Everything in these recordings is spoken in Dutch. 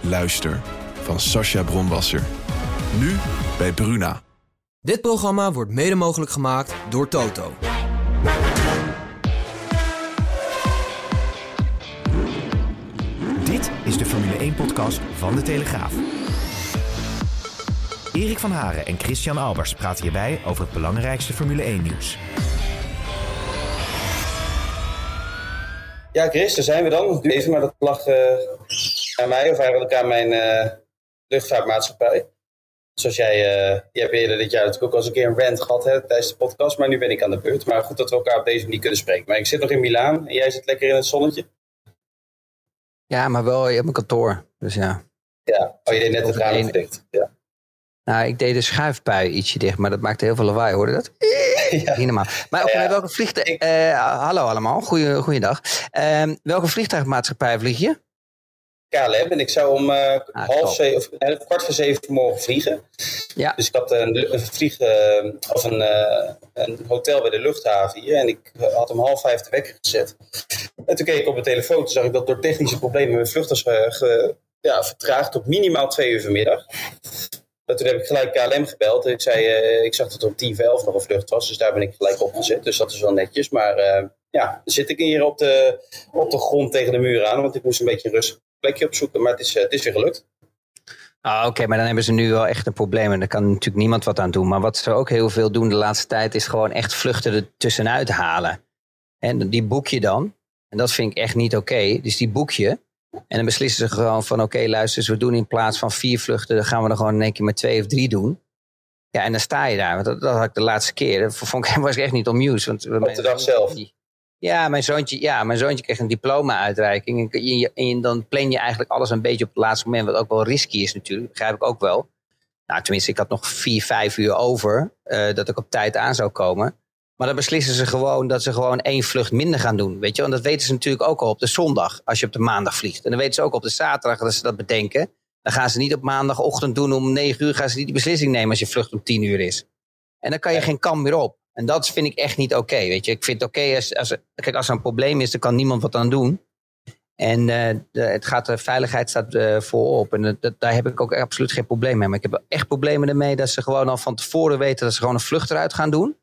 Luister van Sascha Bronwasser. Nu bij Bruna. Dit programma wordt mede mogelijk gemaakt door Toto. Dit is de Formule 1-podcast van De Telegraaf. Erik van Haren en Christian Albers praten hierbij over het belangrijkste Formule 1-nieuws. Ja, Chris, daar zijn we dan. Even, maar dat lag uh, aan mij of eigenlijk aan mijn uh, luchtvaartmaatschappij. Zoals jij, uh, jij hebt eerder dit jaar natuurlijk ook al eens een keer een rant gehad hè, tijdens de podcast, maar nu ben ik aan de beurt. Maar goed dat we elkaar op deze manier kunnen spreken. Maar ik zit nog in Milaan en jij zit lekker in het zonnetje. Ja, maar wel, je hebt een kantoor, dus ja. Ja, oh, je deed net het raam verdicht. Ja. Nou, ik deed de schuifpui ietsje dicht, maar dat maakte heel veel lawaai, hoorde dat? Ja. Helemaal. Maar ja, welke vliegtuig... Uh, hallo allemaal, goeie, goeiedag. Uh, welke vliegtuigmaatschappij vlieg je? KLM en ik zou om uh, ah, half zeven, of uh, kwart voor zeven morgen vliegen. Ja. Dus ik had een, een vlieg, uh, of een, een, hotel bij de luchthaven hier en ik had om half vijf de wekker gezet. En toen keek ik op mijn telefoon, toen zag ik dat door technische problemen mijn vlucht was ge, ja, vertraagd tot minimaal twee uur vanmiddag. En toen heb ik gelijk KLM gebeld. En ik zei, ik zag dat er om tien voor elf nog een vlucht was. Dus daar ben ik gelijk opgezet. Dus dat is wel netjes. Maar ja, dan zit ik hier op de, op de grond tegen de muur aan. Want ik moest een beetje rustig plekje opzoeken. Maar het is, uh, het is weer gelukt. Ah, Oké, okay, maar dan hebben ze nu wel echt een probleem. En daar kan natuurlijk niemand wat aan doen. Maar wat ze ook heel veel doen de laatste tijd... is gewoon echt vluchten er tussenuit halen. En die boek je dan. En dat vind ik echt niet oké. Okay. Dus die boek je... En dan beslissen ze gewoon van oké, okay, luister, dus we doen in plaats van vier vluchten, dan gaan we er gewoon in één keer met twee of drie doen. Ja, en dan sta je daar. Want dat, dat had ik de laatste keer. Dat vond ik, was ik echt niet amused. Want Op de dag zelf? Ja, mijn zoontje, ja, mijn zoontje kreeg een diploma-uitreiking. En, je, en dan plan je eigenlijk alles een beetje op het laatste moment. Wat ook wel risky is natuurlijk. begrijp ik ook wel. Nou, tenminste, ik had nog vier, vijf uur over. Uh, dat ik op tijd aan zou komen. Maar dan beslissen ze gewoon dat ze gewoon één vlucht minder gaan doen. Weet je? Want dat weten ze natuurlijk ook al op de zondag als je op de maandag vliegt. En dan weten ze ook op de zaterdag dat ze dat bedenken. Dan gaan ze niet op maandagochtend doen om negen uur. Gaan ze niet die beslissing nemen als je vlucht om tien uur is. En dan kan je geen kam meer op. En dat vind ik echt niet oké. Weet je, ik vind het oké als, als, kijk, als er een probleem is, dan kan niemand wat aan doen. En de, het gaat, de veiligheid staat uh, voorop. En dat, daar heb ik ook absoluut geen probleem mee. Maar ik heb echt problemen ermee dat ze gewoon al van tevoren weten dat ze gewoon een vlucht eruit gaan doen.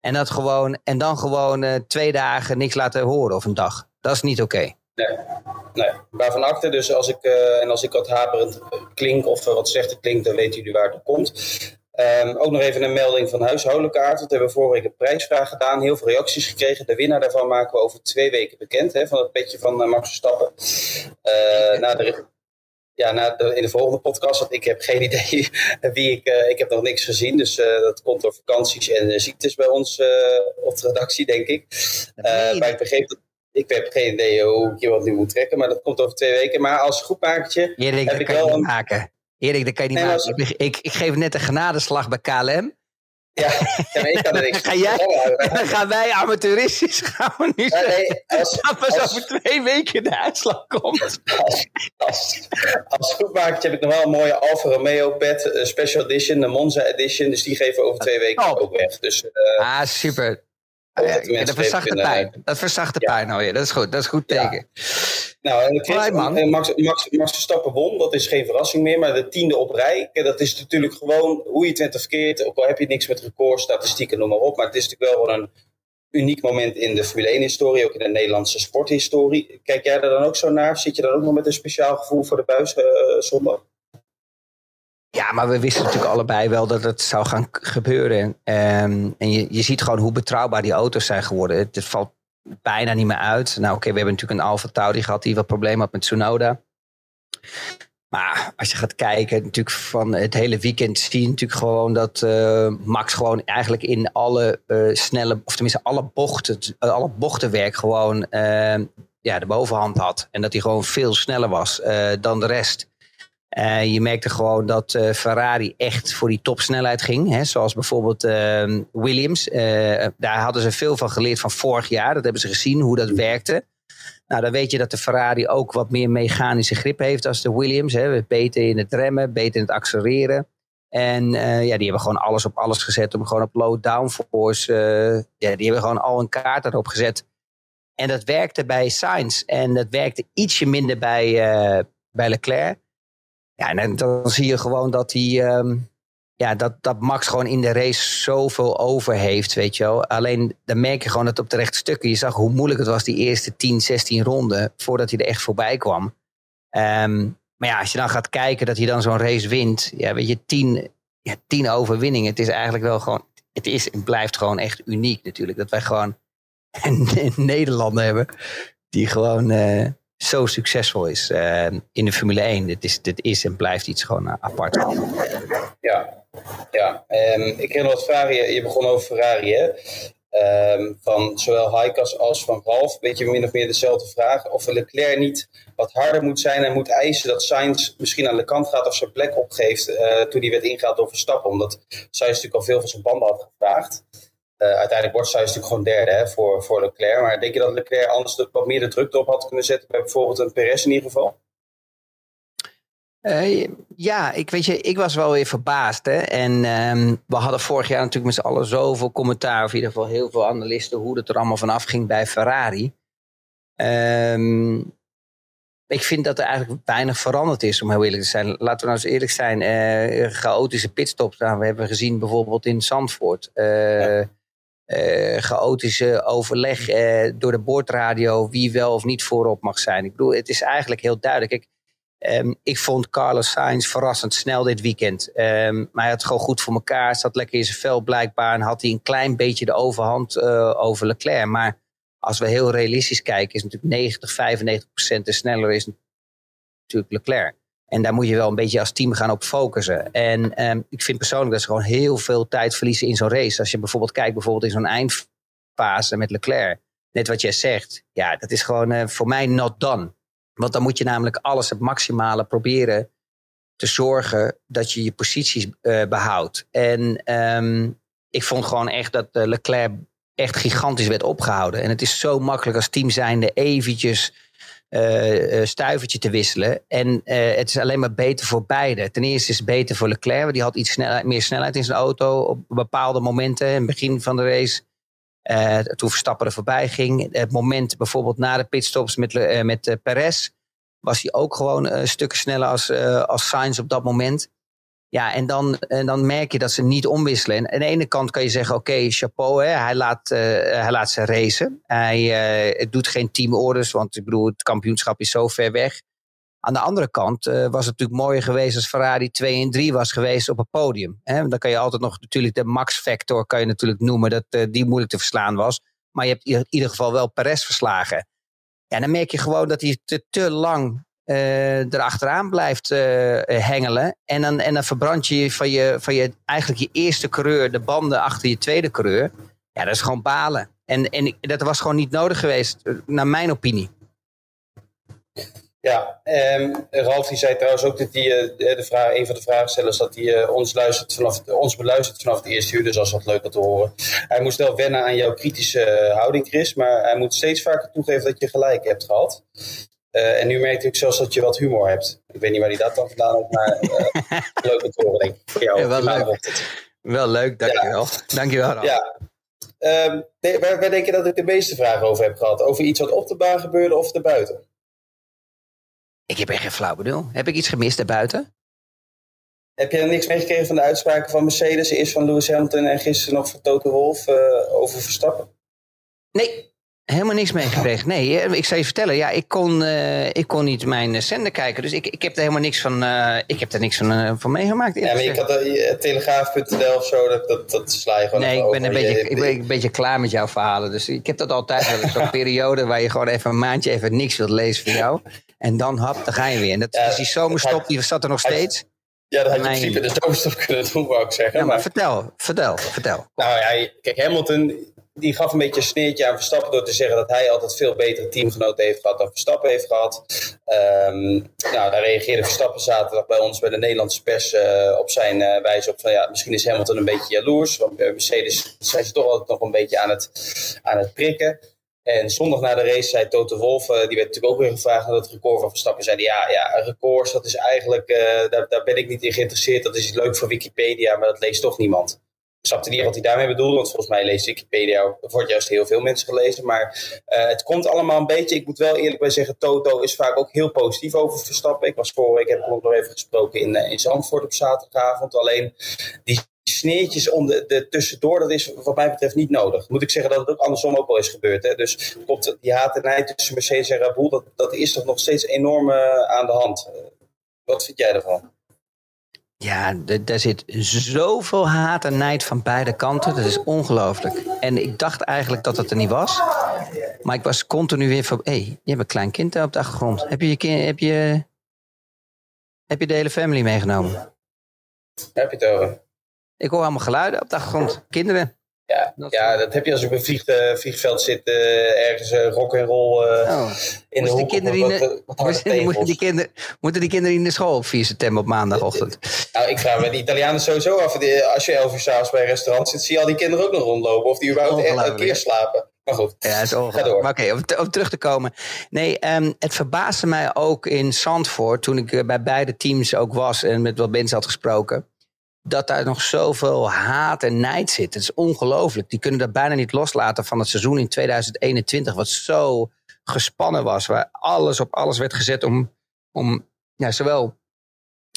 En, dat gewoon, en dan gewoon twee dagen niks laten horen of een dag. Dat is niet oké. Nee, nee. Waarvan achter, dus als ik, en als ik wat haperend klink of wat slechter klinkt, dan weten jullie waar het komt. Um, ook nog even een melding van huishoudelijke aard. Want we hebben vorige week een prijsvraag gedaan. Heel veel reacties gekregen. De winnaar daarvan maken we over twee weken bekend. Hè, van het petje van uh, Max Verstappen. Uh, na de, ja, na de, in de volgende podcast, want ik heb geen idee wie ik. Uh, ik heb nog niks gezien, dus dat komt door vakanties en ziektes bij ons op de redactie, denk ik. maar ik begreep dat. Ik heb geen idee hoe ik je wat nu moet trekken, maar dat komt over twee weken. Maar als groepmakertje Erik, heb ik wel een... maken. Erik, dat kan je niet nee, maken. Als... Ik, ik, ik, geef net een genadeslag bij KLM. Ja, ik kan er niks Ga jij, Dan gaan wij amateuristisch gaan we nu ja, nee, als, pas als, over twee weken de uitslag komt. Als, als, als heb ik nog wel een mooie Alfa Romeo pet, uh, special edition, de Monza edition. Dus die geven we over twee weken oh. ook weg. Dus, uh, ah, super. Ja, dat, verzacht de pijn. Dat verzacht de pijn alweer. Dat is goed. Dat is goed teken. Nou, Chris, Max, Max, Max, Max Verstappen won. Dat is geen verrassing meer. Maar de tiende op rij. Dat is natuurlijk gewoon hoe je het verkeerd. Ook al heb je niks met record, statistieken, noem maar op. Maar het is natuurlijk wel een uniek moment in de Formule 1-historie. Ook in de Nederlandse sporthistorie. Kijk jij er dan ook zo naar? Zit je dan ook nog met een speciaal gevoel voor de buis uh, zondag? Ja, maar we wisten natuurlijk allebei wel dat het zou gaan gebeuren. Um, en je, je ziet gewoon hoe betrouwbaar die auto's zijn geworden. Het, valt bijna niet meer uit. Nou oké, we hebben natuurlijk een Alfa Tauri gehad die wat problemen had met Tsunoda. Maar als je gaat kijken, natuurlijk van het hele weekend zie je natuurlijk gewoon dat uh, Max gewoon eigenlijk in alle uh, snelle, of tenminste alle bochten, alle bochtenwerk gewoon uh, ja, de bovenhand had. En dat hij gewoon veel sneller was dan de rest. Uh, je merkte gewoon dat uh, Ferrari echt voor die topsnelheid ging. Hè? Zoals bijvoorbeeld uh, Williams. daar hadden ze veel van geleerd van vorig jaar. Dat hebben ze gezien, hoe dat werkte. Nou, dan weet je dat de Ferrari ook wat meer mechanische grip heeft als de Williams. Hè? Beter in het remmen, beter in het accelereren. En ja, die hebben gewoon alles op alles gezet om gewoon op low downforce. ja, die hebben gewoon al een kaart erop gezet. En dat werkte bij Sainz. En dat werkte ietsje minder bij, bij Leclerc. Ja, en dan zie je gewoon dat hij. Ehm, ja, dat, dat Max gewoon in de race zoveel over heeft, weet je wel. Alleen dan merk je gewoon dat op de rechte stukken. Je zag hoe moeilijk het was die eerste 10, 16 ronden. voordat hij er echt voorbij kwam. Ehm, maar ja, als je dan gaat kijken dat hij dan zo'n race wint. Ja, weet je, 10, ja, 10 overwinningen. Het is eigenlijk wel gewoon. Het is en blijft gewoon echt uniek natuurlijk. Dat wij gewoon een Nederlander hebben. die gewoon. Uh, zo succesvol is uh, in de Formule 1. Dit is, dit is en blijft iets gewoon uh, apart. Ja, ja. Um, ik nog wat vragen. Je, je begon over Ferrari, hè? Um, van zowel Heikas als van Ralf. Weet je min of meer dezelfde vraag. Of Leclerc niet wat harder moet zijn en moet eisen dat Sainz misschien aan de kant gaat of zijn plek opgeeft. Uh, toen hij werd ingehaald door Verstappen. Omdat Sainz natuurlijk al veel van zijn banden had gevraagd. Uh, uiteindelijk wordt Sainz natuurlijk gewoon derde hè, voor, voor Leclerc. Maar denk je dat Leclerc anders wat meer de druk erop had kunnen zetten bij bijvoorbeeld een Perez in ieder geval? Uh, ja, ik weet je, ik was wel weer verbaasd. Hè? En um, we hadden vorig jaar natuurlijk met z'n allen zoveel commentaar, of in ieder geval heel veel analisten, hoe het er allemaal vanaf ging bij Ferrari. Um, ik vind dat er eigenlijk weinig veranderd is, om heel eerlijk te zijn. Laten we nou eens eerlijk zijn. Uh, chaotische pitstops. Nou, we hebben gezien bijvoorbeeld in Zandvoort. Uh, ja uh, chaotische overleg uh, door de boordradio wie wel of niet voorop mag zijn. Ik bedoel, het is eigenlijk heel duidelijk. Ik, um, ik vond Carlos Sainz verrassend snel dit weekend. Um, maar hij had gewoon goed voor elkaar, zat lekker in zijn vel blijkbaar en had hij een klein beetje de overhand uh, over Leclerc. Maar als we heel realistisch kijken, is natuurlijk 90, 95 procent sneller is natuurlijk Leclerc. En daar moet je wel een beetje als team gaan op focussen. En um, ik vind persoonlijk dat ze gewoon heel veel tijd verliezen in zo'n race. Als je bijvoorbeeld kijkt bijvoorbeeld in zo'n eindfase met Leclerc. Net wat jij zegt. Ja, dat is gewoon uh, voor mij not done. Want dan moet je namelijk alles het maximale proberen te zorgen dat je je posities uh, behoudt. En um, ik vond gewoon echt dat uh, Leclerc echt gigantisch werd opgehouden. En het is zo makkelijk als team zijnde eventjes uh, stuivertje te wisselen. En uh, het is alleen maar beter voor beide. Ten eerste is het beter voor Leclerc, want die had iets meer snelheid in zijn auto op bepaalde momenten. In het begin van de race, uh, toen Verstappen er voorbij ging. Het moment bijvoorbeeld na de pitstops met, met Perez, was hij ook gewoon een stuk sneller als, als Sainz op dat moment. Ja, en dan, en dan merk je dat ze niet omwisselen. En aan de ene kant kan je zeggen, oké, chapeau, hè, hij, laat, uh, hij laat ze racen. Hij uh, doet geen teamorders, want ik bedoel, het kampioenschap is zo ver weg. Aan de andere kant uh, was het natuurlijk mooier geweest als Ferrari 2 en 3 was geweest op het podium. Hè? Dan kan je altijd nog natuurlijk de max-factor kan je natuurlijk noemen, dat die moeilijk te verslaan was. Maar je hebt in ieder geval wel Perez verslagen. Ja, dan merk je gewoon dat hij te, te lang erachteraan blijft uh, hengelen. En dan, en dan verbrand je van, je van je eigenlijk je eerste coureur de banden achter je tweede coureur. Ja, dat is gewoon balen. En, en dat was gewoon niet nodig geweest, naar mijn opinie. Ja, um, Ralf die zei trouwens ook dat hij, de vraag, een van de vraagstellers, dat hij ons, luistert vanaf, ons beluistert vanaf het eerste uur. Dus dat wat leuker te horen. Hij moest wel wennen aan jouw kritische houding, Chris. Maar hij moet steeds vaker toegeven dat je gelijk hebt gehad. Uh, en nu merkte ik zelfs dat je wat humor hebt. Ik weet niet waar hij dat dan vandaan heeft, maar leuk om te horen, denk ik. Voor jou. Ja, wel, leuk. wel leuk, dankjewel. Ja. Dankjewel. Ja. Um, waar, waar, denk je dat ik de meeste vragen over heb gehad? Over iets wat op de baan gebeurde of erbuiten? Ik heb echt geen flauw bedoel. Heb ik iets gemist daarbuiten? Heb je er niks meegekregen van de uitspraken van Mercedes? Eerst van Lewis Hamilton en gisteren nog van Toto Wolff uh, over Verstappen? Nee, Helemaal niks meegekregen. Nee, ik zal je vertellen. Ja, ik kon, uh, ik kon niet mijn zender kijken. Dus ik, ik heb er helemaal niks van, uh, ik heb er niks van, uh, van meegemaakt. Ja, maar uh, telegraaf.nl of zo, dat, dat, dat sla je gewoon Nee, ik ben, een beetje, ik ben een beetje klaar met jouw verhalen. Dus ik heb dat altijd wel. Zo'n periode waar je gewoon even een maandje even niks wilt lezen voor jou. En dan hap, dan ga je weer. En dat, ja, dus die zomerstop, die zat er nog steeds. Ja, dat had je in principe de zomerstop kunnen doen, wou ik zeggen. Ja, maar, maar, vertel, vertel, vertel. Nou ja, kijk, Hamilton die gaf een beetje een sneertje aan Verstappen door te zeggen dat hij altijd veel betere teamgenoten heeft gehad dan Verstappen heeft gehad. Um, nou, daar reageerde Verstappen zaterdag bij ons bij de Nederlandse pers uh, op zijn uh, wijze op van ja, misschien is Hamilton een beetje jaloers. Want Mercedes zijn ze toch altijd nog een beetje aan het, aan het prikken. En zondag na de race zei Toto Wolff, uh, die werd natuurlijk ook weer gevraagd naar het record van Verstappen. Zei ja, ja, records, dat is eigenlijk, daar, daar ben ik niet in geïnteresseerd. Dat is leuk voor Wikipedia, maar dat leest toch niemand snapte niet wat hij daarmee bedoelde. Want volgens mij leest Wikipedia, wordt juist heel veel mensen gelezen. Maar uh, het komt allemaal een beetje. Ik moet wel eerlijk bij zeggen, Toto is vaak ook heel positief over Verstappen. Ik was vorige week, heb ik ook nog even gesproken in, uh, in Zandvoort op zaterdagavond. Alleen die sneertjes om de, tussendoor, dat is wat mij betreft niet nodig. Moet ik zeggen dat het ook andersom ook wel is gebeurd. Hè? Dus komt die haat en nijd tussen Mercedes en Bull, dat, dat is toch nog steeds enorm uh, aan de hand. wat vind jij ervan? Ja, daar zit zoveel haat en nijd van beide kanten. Dat is ongelooflijk. En ik dacht eigenlijk dat het er niet was. Maar ik was continu weer van... Hé, hey, je hebt een klein kind op de achtergrond. Heb je, je, kind, heb je, heb je de hele family meegenomen? Heb je het over? Ik hoor allemaal geluiden op de achtergrond. Kinderen. Ja, dat, ja, dat heb je als je op een vlieg, uh, vliegveld zit, uh, ergens uh, rock en roll oh. in de hoek. Moeten, die kinderen, moeten die kinderen in de school op 4 september op maandagochtend? nou, ik vraag me de Italianen sowieso af. Als je elf uur s'avonds bij een restaurant zit, zie je al die kinderen ook nog rondlopen. Of die überhaupt echt een keer slapen. Maar goed, ja, is ga door. Maar oké, okay, om, om, terug te komen. Nee, um, het verbaasde mij ook in Zandvoort, toen ik bij beide teams ook was en met wat mensen had gesproken dat daar nog zoveel haat en nijd zit. Het is ongelooflijk. Die kunnen dat bijna niet loslaten van het seizoen in 2021, wat zo gespannen was, waar alles op alles werd gezet om, om ja, zowel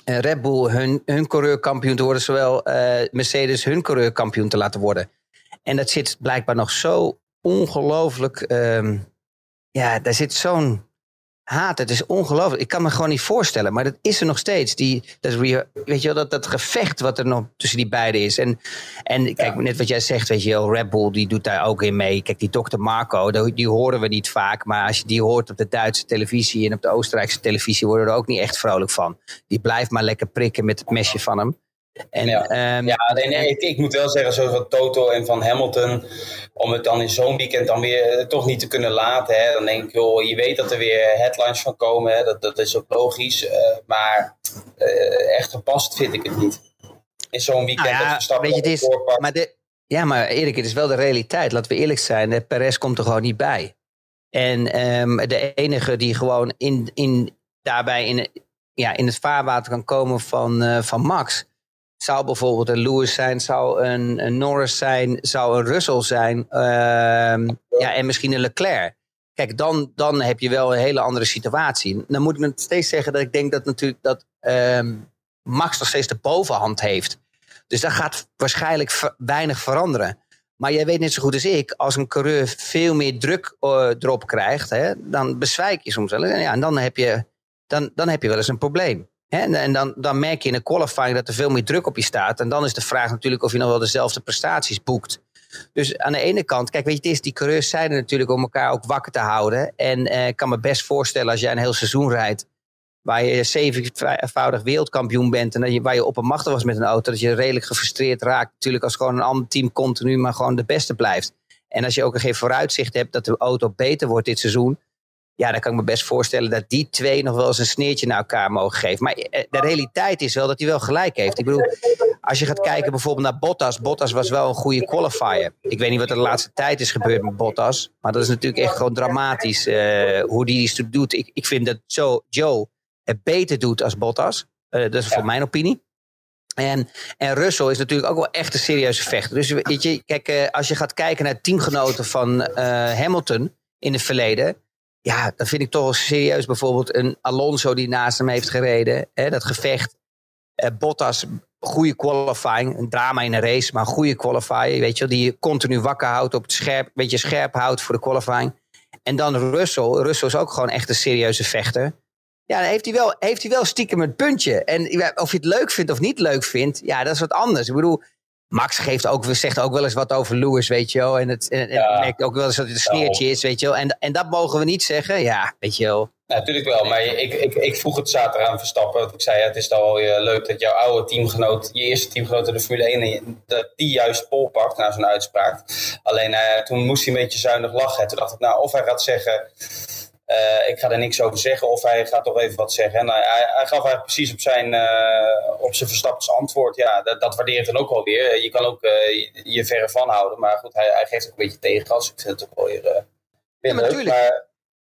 uh, Red Bull hun, hun coureurkampioen te worden, zowel uh, Mercedes hun coureurkampioen te laten worden. En dat zit blijkbaar nog zo ongelooflijk. Um, ja, daar zit zo'n haat. Het is ongelooflijk. Ik kan me gewoon niet voorstellen. Maar dat is er nog steeds. Die, dat, weet je wel, dat, dat gevecht wat er nog tussen die beiden is. En, en kijk, net wat jij zegt, weet je wel, Red Bull die doet daar ook in mee. Kijk, die dokter Marco, die horen we niet vaak. Maar als je die hoort op de Duitse televisie en op de Oostenrijkse televisie, worden we er ook niet echt vrolijk van. Die blijft maar lekker prikken met het mesje van hem. En, ja, um, ja nee, nee, ik, ik, moet wel zeggen, zo van Toto en van Hamilton, om het dan in zo'n weekend dan weer eh, toch niet te kunnen laten. Hè, dan denk ik, joh, je weet dat er weer headlines van komen, hè, dat, dat is ook logisch. Uh, maar uh, echt gepast vind ik het niet. In zo'n weekend nou ja, dat weet je, het is, maar de, Ja, maar Erik, het is wel de realiteit. Laten we eerlijk zijn, de Perez komt er gewoon niet bij. En um, de enige die gewoon in, in, daarbij in, ja, in het vaarwater kan komen van, uh, van Max zou bijvoorbeeld een Lewis zijn, zou een, Norris zijn, zou een Russell zijn. Uh, ja, en misschien een Leclerc. Kijk, dan, dan heb je wel een hele andere situatie. Dan moet ik nog steeds zeggen dat ik denk dat natuurlijk dat uh, Max nog steeds de bovenhand heeft. Dus dat gaat waarschijnlijk weinig veranderen. Maar jij weet net zo goed als ik, als een coureur veel meer druk uh, erop krijgt, hè, dan bezwijk je soms wel. Ja, en dan heb, je, dan, dan heb je wel eens een probleem. En, en dan, dan merk je in een qualifying dat er veel meer druk op je staat. En dan is de vraag natuurlijk of je nog wel dezelfde prestaties boekt. Dus aan de ene kant, kijk, weet je, het is, die coureurs zijn er natuurlijk om elkaar ook wakker te houden. En eh, ik kan me best voorstellen als jij een heel seizoen rijdt, waar je zevenvoudig wereldkampioen bent en je, waar je op een macht was met een auto, dat je redelijk gefrustreerd raakt. Natuurlijk als gewoon een ander team continu maar gewoon de beste blijft. En als je ook geen vooruitzicht hebt dat de auto beter wordt dit seizoen, ja, dan kan ik me best voorstellen dat die twee nog wel eens een sneertje naar elkaar mogen geven. Maar eh, de realiteit is wel dat hij wel gelijk heeft. Ik bedoel, als je gaat kijken bijvoorbeeld naar Bottas. Bottas was wel een goede qualifier. Ik weet niet wat er de laatste tijd is gebeurd met Bottas. Maar dat is natuurlijk echt gewoon dramatisch uh, hoe die iets doet. Ik, ik vind dat Joe, Joe het beter doet als Bottas. Uh, dat is voor mijn opinie. En, en Russell is natuurlijk ook wel echt een serieuze vechter. Dus weet je, kijk, uh, als je gaat kijken naar teamgenoten van Hamilton in het verleden ja, dan vind ik toch serieus bijvoorbeeld een Alonso die naast hem heeft gereden. Hè, dat gevecht. Eh, Bottas, goede qualifying. Een drama in een race, maar goede qualifying. Weet je, die je continu wakker houdt, op het scherp, beetje scherp houdt voor de qualifying. En dan Russell. Russell is ook gewoon echt een serieuze vechter. Ja, dan heeft hij wel, heeft hij wel stiekem het puntje. En of je het leuk vindt of niet leuk vindt, ja, dat is wat anders. Ik bedoel, Max geeft ook, zegt ook wel eens wat over Lewis, weet je wel. En het en, en merkt ook wel eens dat het een sneertje is, weet je wel. En, en dat mogen we niet zeggen. Ja, weet je wel. Ja, natuurlijk wel, maar ik, ik, ik vroeg het zaterdag aan Verstappen. Want ik zei, ja, het is dan wel weer leuk dat jouw oude teamgenoot, je eerste teamgenoot in de Formule 1, dat die juist pol pakt na zo'n uitspraak. Alleen uh, toen moest hij een beetje zuinig lachen. Toen dacht ik, nou, of hij gaat zeggen, uh, ik ga er niks over zeggen, of hij gaat toch even wat zeggen. En hij, hij gaf eigenlijk precies op zijn, uh, op zijn antwoord. Ja, dat, dat waardeert dan ook wel weer. Je kan ook je, je verre van houden, maar goed, hij, hij geeft ook een beetje tegengas. Ik vind het ook wel weer, weer ja, leuk. Maar,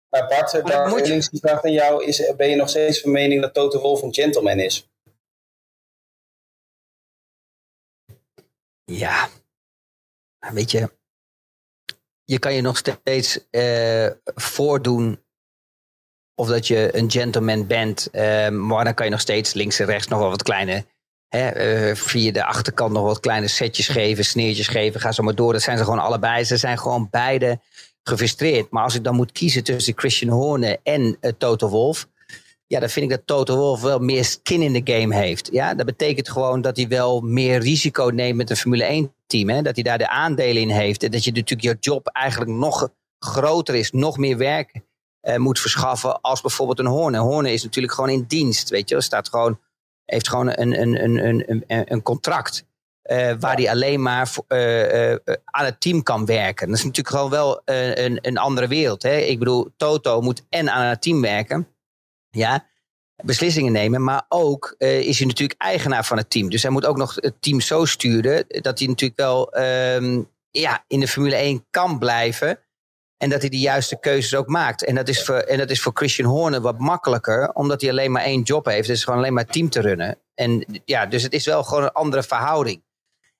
maar Bart, Maar daar moet je- vraag aan jou. Is, ben je nog steeds van mening dat Toto Wolff een gentleman is? Ja, weet je, je kan je nog steeds eh, voordoen of dat je een gentleman bent, eh, maar dan kan je nog steeds links en rechts nog wel wat kleine, hè, eh, via de achterkant nog wat kleine setjes geven, sneertjes geven, ga zo maar door. Dat zijn ze gewoon allebei. Ze zijn gewoon beide gefrustreerd. Maar als ik dan moet kiezen tussen Christian Horner en eh, Toto Wolff, ja, dan vind ik dat Toto Wolff wel meer skin in de game heeft. Ja, dat betekent gewoon dat hij wel meer risico neemt met een Formule 1 team. Dat hij daar de aandelen in heeft. En dat je natuurlijk je job eigenlijk nog groter is, nog meer werk eh, moet verschaffen als bijvoorbeeld een Horner. Horner is natuurlijk gewoon in dienst, weet je. Staat gewoon, heeft gewoon een, een, een, een, een, contract. eh, waar hij alleen maar eh, aan het team kan werken. Dat is natuurlijk gewoon wel een, een andere wereld. Hè? Ik bedoel, Toto moet en aan het team werken. Ja, beslissingen nemen. Maar ook is hij natuurlijk eigenaar van het team. Dus hij moet ook nog het team zo sturen dat hij natuurlijk wel ehm, ja, in de Formule 1 kan blijven. En dat hij de juiste keuzes ook maakt. En dat is voor, en dat is voor Christian Horner wat makkelijker, omdat hij alleen maar één job heeft. Dus gewoon alleen maar team te runnen. En ja, dus het is wel gewoon een andere verhouding.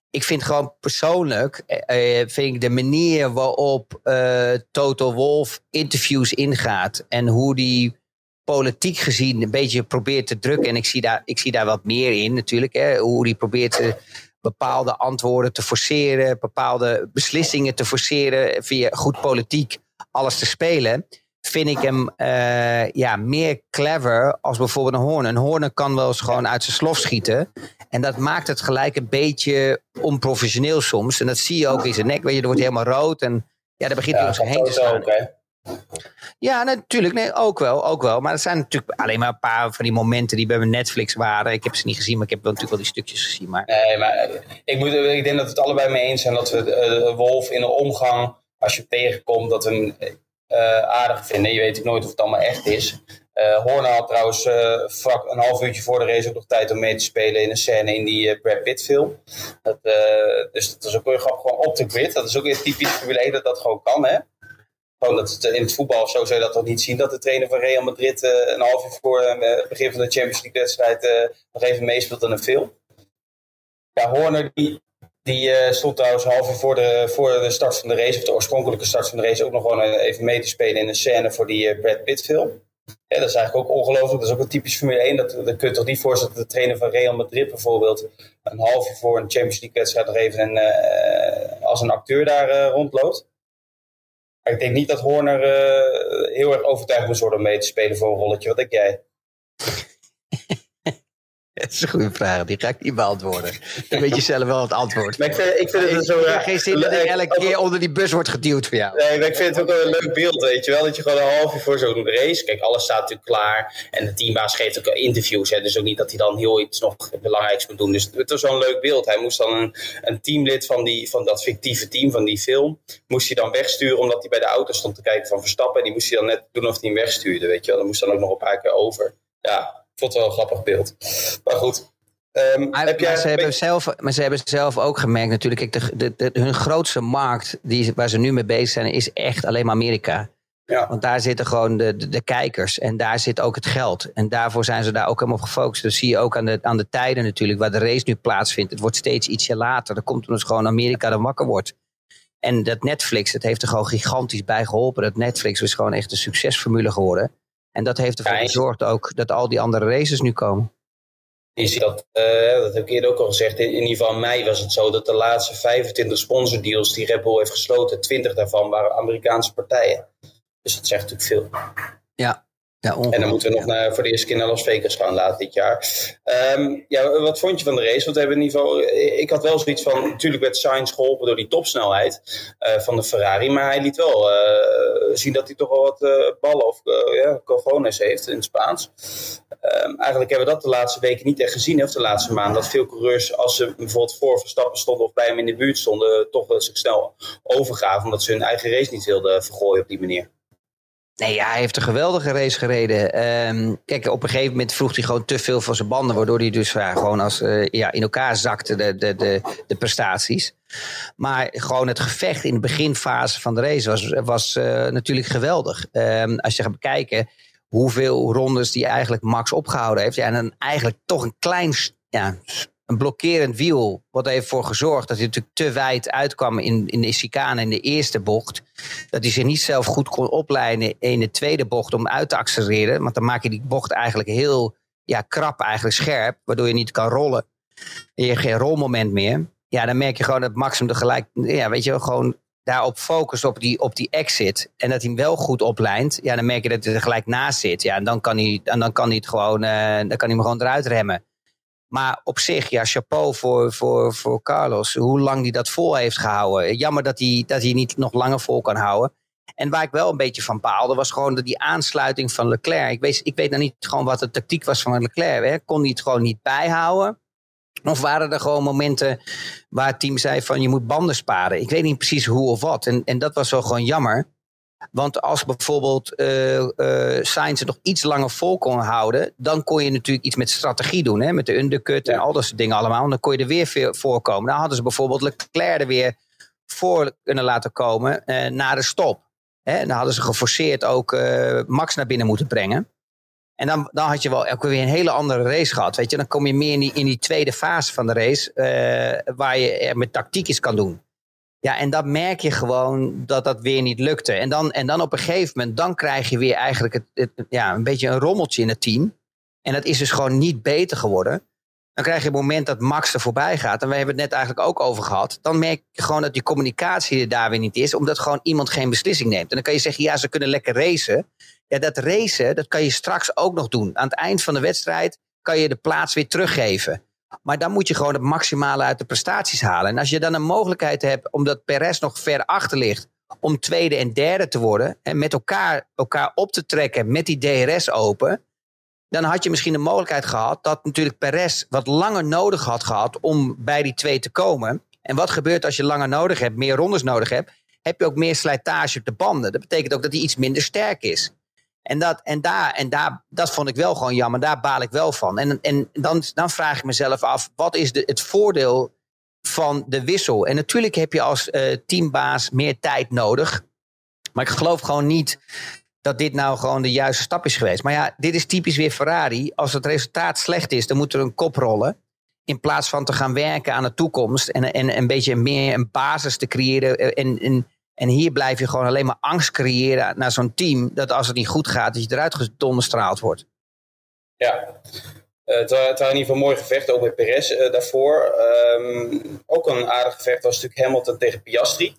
Ik vind gewoon persoonlijk, eh, eh, vind ik de manier waarop eh Toto Wolff interviews ingaat en hoe die politiek gezien een beetje probeert te drukken. En ik zie daar, ik zie daar wat meer in natuurlijk. Hè, hoe die probeert te, bepaalde antwoorden te forceren, bepaalde beslissingen te forceren via goed politiek alles te spelen. Vind ik hem eh, ja, meer clever als bijvoorbeeld een Horner. Een Horner kan wel eens gewoon uit zijn slof schieten. En dat maakt het gelijk een beetje onprofessioneel soms. En dat zie je ook in zijn nek. Weet je, er wordt helemaal rood. En ja, daar begint hij om zich heen te staan. ook? Ja, natuurlijk. Nee, ook wel. Ook wel. Maar het zijn natuurlijk alleen maar een paar van die momenten die bij mijn Netflix waren. Ik heb ze niet gezien, maar ik heb wel natuurlijk wel die stukjes gezien. Maar Nee, maar eh, ik, moet, ik denk dat we het allebei mee eens zijn dat we eh, Wolf in de omgang, als je tegenkomt, dat we hem eh, aardig vinden. Je weet nooit of het allemaal echt is. Eh Horner had trouwens vlak een half uurtje voor de race ook nog tijd om mee te spelen in een scène in die eh, Brad Pitt film. Dus dat is ook weer gewoon op de grid. Dat is ook weer typisch 1 dat dat gewoon kan, hè? Gewoon dat het, in het voetbal zo zou je dat toch niet zien. Dat de trainer van Real Madrid eh, een half uur voor eh, het begin van de Champions League wedstrijd eh, nog even meespeelt in een film. Ja, Horner die, die eh, stond trouwens half uur voor de, voor de start van de race, of de oorspronkelijke start van de race, ook nog gewoon eh, even mee te spelen in een scène voor die eh, Brad Pitt film. Dat is eigenlijk ook ongelooflijk. Dat is ook een typisch Formule 1. Dat, dat kun je toch niet voorstellen dat de trainer van Real Madrid bijvoorbeeld een half uur voor een Champions League wedstrijd nog even een, eh, als een acteur daar eh, rondloopt. Maar ik denk niet dat Horner eh, heel erg overtuigd moest worden om mee te spelen voor een rolletje. Wat denk jij? dat is een goede vraag. Die ga ik niet beantwoorden. Dan weet je zelf wel het antwoord. Maar ik vind, ik vind het zo heb geen zin dat ik leuk- elke keer onder die bus wordt geduwd voor jou. Nee, maar ik vind het ook wel een leuk beeld, weet je wel. Dat je gewoon een half uur voor zo'n race... Kijk, alles staat natuurlijk klaar. En de teambaas geeft ook interviews. Hè, dus ook niet dat hij dan heel iets nog belangrijks moet doen. Dus het was zo'n leuk beeld. Hij moest dan een, een teamlid van, die, van dat fictieve team, van die film... moest hij dan wegsturen omdat hij bij de auto stond te kijken van Verstappen. En die moest hij dan net doen of hij hem wegstuurde, weet je wel. Dan moest dan ook nog een paar keer over. Ja, vond het wel een grappig beeld. Maar goed... Ehm, Maar, heb jij, maar, ze hebben zelf, maar ze hebben zelf ook gemerkt natuurlijk. Kijk, de, de, de- hun grootste markt die, waar ze nu mee bezig zijn is echt alleen maar Amerika. Ja. Want daar zitten gewoon de, de, de kijkers en daar zit ook het geld. En daarvoor zijn ze daar ook helemaal op gefocust. Dat zie je ook aan de, aan de tijden natuurlijk waar de race nu plaatsvindt. Het wordt steeds ietsje later. Dat komt omdat gewoon Amerika er wakker wordt. En dat Netflix, het heeft er gewoon gigantisch bij geholpen. Dat Netflix is gewoon echt een succesformule geworden. En dat heeft ervoor Ja, gezorgd ook dat al die andere races nu komen. Je ziet dat, eh, dat heb ik eerder ook al gezegd, in, in ieder geval in mei was het zo dat de laatste 25 sponsordeals die Red Bull heeft gesloten, 20 daarvan waren Amerikaanse partijen. Dus dat zegt natuurlijk veel. Ja, Ja, en dan moeten we nog naar, voor de eerste keer naar Las Vegas gaan later dit jaar. Ehm, ja, wat vond je van de race? Want we hebben in ieder geval, ik had wel zoiets van, natuurlijk werd Sainz geholpen door die topsnelheid uh, van de Ferrari, maar hij liet wel uh, zien dat hij toch wel wat uh, ballen of ja, cojones heeft in het Spaans. Um, eigenlijk hebben we dat de laatste weken niet echt gezien, of de laatste maanden, dat veel coureurs, als ze bijvoorbeeld voor Verstappen stonden of bij hem in de buurt stonden, toch zich snel overgaven, omdat ze hun eigen race niet wilden vergooien op die manier. Nee, hij heeft een geweldige race gereden. Um, kijk, op een gegeven moment vroeg hij gewoon te veel van zijn banden, waardoor hij dus ja, gewoon als, uh, ja, in elkaar zakte, de, de, de, de prestaties. Maar gewoon het gevecht in de beginfase van de race was, was uh, natuurlijk geweldig. Um, als je gaat bekijken hoeveel rondes die eigenlijk Max opgehouden heeft. Ja, en dan eigenlijk toch een klein ja, een blokkerend wiel. Wat heeft ervoor gezorgd dat hij natuurlijk te wijd uitkwam in, in de chicane in de eerste bocht. Dat hij zich niet zelf goed kon opleiden in de tweede bocht om uit te accelereren. Want dan maak je die bocht eigenlijk heel ja, krap, eigenlijk scherp. Waardoor je niet kan rollen. En je hebt geen rolmoment meer. Ja, dan merk je gewoon dat Max er gelijk, ja, weet je, gewoon daarop focust op die, op die exit. En dat hij hem wel goed oplijnt. Ja, dan merk je dat hij er gelijk naast zit. Ja, en dan kan hij, en dan kan hij het gewoon, uh, dan kan hij hem gewoon eruit remmen. Maar op zich, ja, chapeau voor, voor, voor Carlos. Hoe lang hij dat vol heeft gehouden. Jammer dat hij, dat hij niet nog langer vol kan houden. En waar ik wel een beetje van baalde, was gewoon die aansluiting van Leclerc. Ik weet, ik weet nou niet gewoon wat de tactiek was van Leclerc. Hè. Kon hij het gewoon niet bijhouden? Of waren er gewoon momenten waar het team zei van je moet banden sparen? Ik weet niet precies hoe of wat. En, en dat was wel gewoon jammer. Want als bijvoorbeeld uh, uh, Sainz het nog iets langer vol kon houden, dan kon je natuurlijk iets met strategie doen. Hè? Met de undercut en al dat soort dingen allemaal. En dan kon je er weer veel voorkomen. Dan hadden ze bijvoorbeeld Leclerc er weer voor kunnen laten komen uh, na de stop. Hè? En dan hadden ze geforceerd ook Max naar binnen moeten brengen. En dan, dan had je wel ook weer een hele andere race gehad. Weet je? Dan kom je meer in die, in die tweede fase van de race, waar je met tactiek iets kan doen. Ja, en dat merk je gewoon dat dat weer niet lukte. En dan, en dan op een gegeven moment, dan krijg je weer eigenlijk het, ja, een beetje een rommeltje in het team. En dat is dus gewoon niet beter geworden. Dan krijg je het moment dat Max er voorbij gaat. En we hebben het net eigenlijk ook over gehad. Dan merk je gewoon dat die communicatie er daar weer niet is. Omdat gewoon iemand geen beslissing neemt. En dan kan je zeggen, ja, ze kunnen lekker racen. Ja, dat racen, dat kan je straks ook nog doen. Aan het eind van de wedstrijd kan je de plaats weer teruggeven. Maar dan moet je gewoon het maximale uit de prestaties halen. En als je dan een mogelijkheid hebt, omdat Perez nog ver achter ligt, om tweede en derde te worden. En met elkaar, elkaar op te trekken met die DRS open. Dan had je misschien de mogelijkheid gehad dat natuurlijk Perez wat langer nodig had gehad om bij die twee te komen. En wat gebeurt als je langer nodig hebt, meer rondes nodig hebt? Heb je ook meer slijtage op de banden. Dat betekent ook dat hij iets minder sterk is. En, dat, en, daar, en daar, dat vond ik wel gewoon jammer. Daar baal ik wel van. En, en dan, dan vraag ik mezelf af, wat is de, het voordeel van de wissel? En natuurlijk heb je als uh, teambaas meer tijd nodig. Maar ik geloof gewoon niet dat dit nou gewoon de juiste stap is geweest. Maar ja, dit is typisch weer Ferrari. Als het resultaat slecht is, dan moet er een kop rollen. In plaats van te gaan werken aan de toekomst. En, en een beetje meer een basis te creëren. En, en en hier blijf je gewoon alleen maar angst creëren naar zo'n team. Dat als het niet goed gaat, dat je eruit gedonderstraald wordt. Ja, uh, het, waren, in ieder geval mooi gevecht, ook met Perez uh, daarvoor. Um, ook een aardig gevecht was natuurlijk Hamilton tegen Piastri.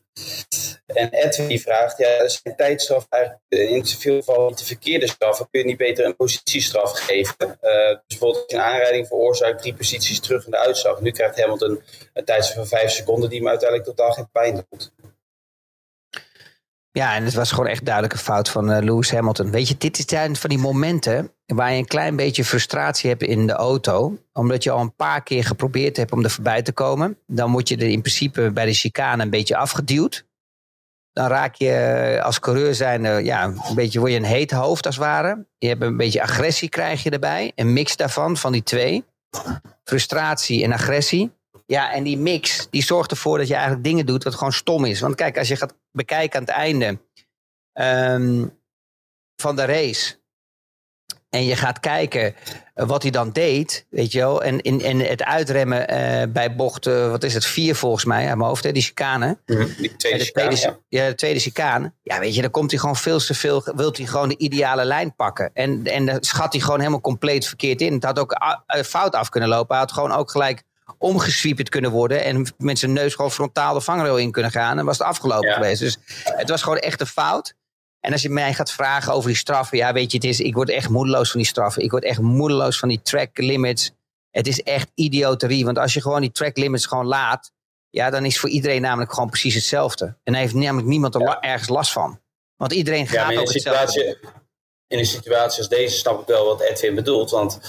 En Edwin vraagt, ja, is een tijdstraf eigenlijk in veel gevallen niet de verkeerde straf? Kun je niet beter een positiestraf geven? Uh, dus bijvoorbeeld een aanrijding veroorzaakt drie posities terug in de uitslag. Nu krijgt Hamilton een tijdstraf van vijf seconden die hem uiteindelijk totaal geen pijn doet. Ja, en het was gewoon echt duidelijk een fout van uh, Lewis Hamilton. Weet je, dit zijn van die momenten waar je een klein beetje frustratie hebt in de auto. Omdat je al een paar keer geprobeerd hebt om er voorbij te komen. Dan word je er in principe bij de chicane een beetje afgeduwd. Dan raak je eh, als coureur zijn, ja, een beetje word je een heet hoofd als het ware. Je hebt een beetje agressie krijg je erbij. Een mix daarvan, van die twee. Frustratie en agressie. Ja, en die mix, die zorgt ervoor dat je eigenlijk dingen doet wat gewoon stom is. Want kijk, als je gaat bekijken aan het einde um, van de race. En je gaat kijken wat hij dan deed, weet je wel. En, in, en het uitremmen uh, bij bocht, uh, wat is het, vier volgens mij, aan mijn hoofd, hè, die chicane. Mm, die tweede, de tweede chicane, ja. ja. de tweede chicane. Ja, weet je, dan komt hij gewoon veel te veel, wil hij gewoon de ideale lijn pakken. En, en dan schat hij gewoon helemaal compleet verkeerd in. Het had ook fout af kunnen lopen. Hij had gewoon ook gelijk omgeswieperd kunnen worden. En met zijn neus gewoon frontaal de vangrail in kunnen gaan. En was het afgelopen geweest. Dus het was gewoon echt een fout. En als je mij gaat vragen over die straffen, ja, weet je, het is, ik word echt moedeloos van die straffen. Ik word echt moedeloos van die track limits. Het is echt idioterie. Want als je gewoon die track limits gewoon laat, ja, dan is voor iedereen namelijk gewoon precies hetzelfde. En dan heeft namelijk niemand er Ja. ergens last van. Want iedereen gaat Ja, ook hetzelfde. situatie, in een situatie als deze snap ik wel wat Edwin bedoelt. Want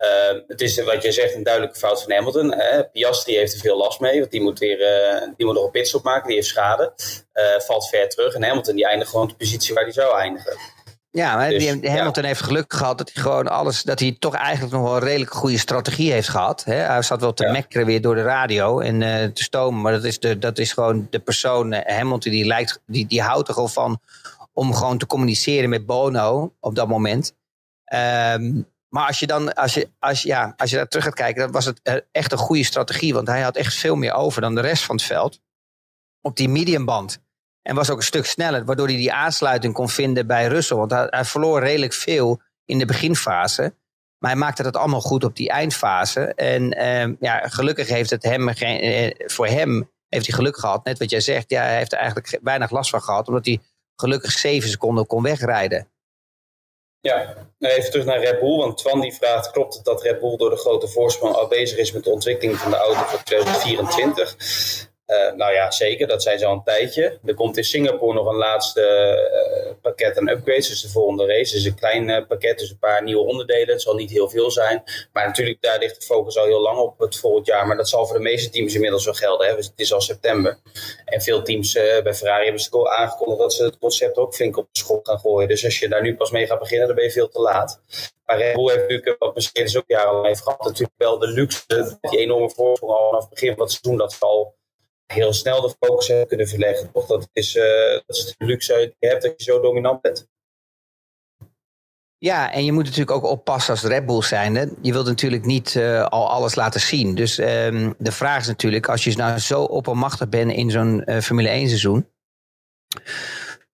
eh, het is wat je zegt een duidelijke fout van Hamilton. Hè. Piastri heeft er veel last mee, want die moet, weer, eh, die moet nog een pitstop maken, die heeft schade. Eh, valt ver terug. En Hamilton die eindigt gewoon op de positie waar hij zou eindigen. Ja, maar Dus, die, Hamilton heeft geluk gehad dat hij gewoon alles, dat hij toch eigenlijk nog wel een redelijk goede strategie heeft gehad. Hè? Hij zat wel te Ja. mekkeren weer door de radio en eh, te stomen, maar dat is, de, dat is gewoon de persoon, Hamilton, die, lijkt, die, die houdt er gewoon van om gewoon te communiceren met Bono op dat moment. Ehm, maar als je dan, als je, als, ja, als je daar terug gaat kijken, dan was het eh, echt een goede strategie, want hij had echt veel meer over dan de rest van het veld op die mediumband. En was ook een stuk sneller, waardoor hij die aansluiting kon vinden bij Russell. Want hij, verloor redelijk veel in de beginfase. Maar hij maakte dat allemaal goed op die eindfase. En ehm, ja, gelukkig heeft het hem eh, voor hem heeft hij geluk gehad. Net wat jij zegt, ja, hij heeft er eigenlijk ge- weinig last van gehad. Omdat hij gelukkig zeven seconden kon wegrijden. Ja, nou even terug naar Red Bull. Want Twan die vraagt, klopt het dat Red Bull door de grote voorsprong al bezig is met de ontwikkeling van de auto voor 2024? Eh, nou ja, zeker. Dat zijn ze al een tijdje. Er komt in Singapore nog een laatste eh, pakket aan upgrades. Dus de volgende race. Dus een klein eh, pakket, dus een paar nieuwe onderdelen. Het zal niet heel veel zijn. Maar natuurlijk, daar ligt de focus al heel lang op het volgend jaar. Maar dat zal voor de meeste teams inmiddels wel gelden. Hè? Dus het is al september. En veel teams bij Ferrari hebben ze al aangekondigd dat ze het concept ook flink op de schop gaan gooien. Dus als je daar nu pas mee gaat beginnen, dan ben je veel te laat. Maar Red Bull heeft natuurlijk, wat Mercedes ook jarenlang heeft gehad, natuurlijk wel de luxe, die enorme voorsprong al vanaf het begin van het seizoen, dat ze al heel snel de focus hebben kunnen verleggen. Toch? Dat, is, eh, dat is luxe die je hebt dat je zo dominant bent. Ja, en je moet natuurlijk ook oppassen als Red Bull zijnde. Je wilt natuurlijk niet eh, al alles laten zien. Dus ehm, de vraag is natuurlijk, als je nou zo oppermachtig bent in zo'n eh, Formule 1 seizoen.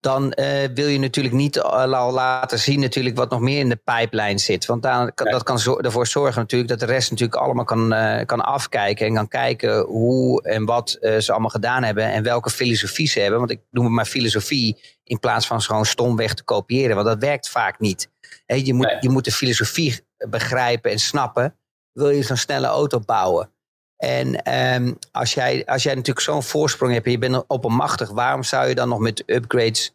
Dan eh, wil je natuurlijk niet al al laten zien natuurlijk wat nog meer in de pijplijn zit. Want daar, kan, Nee. dat kan zo, ervoor zorgen natuurlijk dat de rest natuurlijk allemaal kan, eh, kan afkijken. En kan kijken hoe en wat eh, ze allemaal gedaan hebben. En welke filosofie ze hebben. Want ik noem het maar filosofie in plaats van gewoon stomweg te kopiëren. Want dat werkt vaak niet. Je, moet, Nee. je moet de filosofie begrijpen en snappen. Wil je zo'n snelle auto bouwen? En ehm, als, jij, als jij natuurlijk zo'n voorsprong hebt en je bent oppermachtig, waarom zou je dan nog met upgrades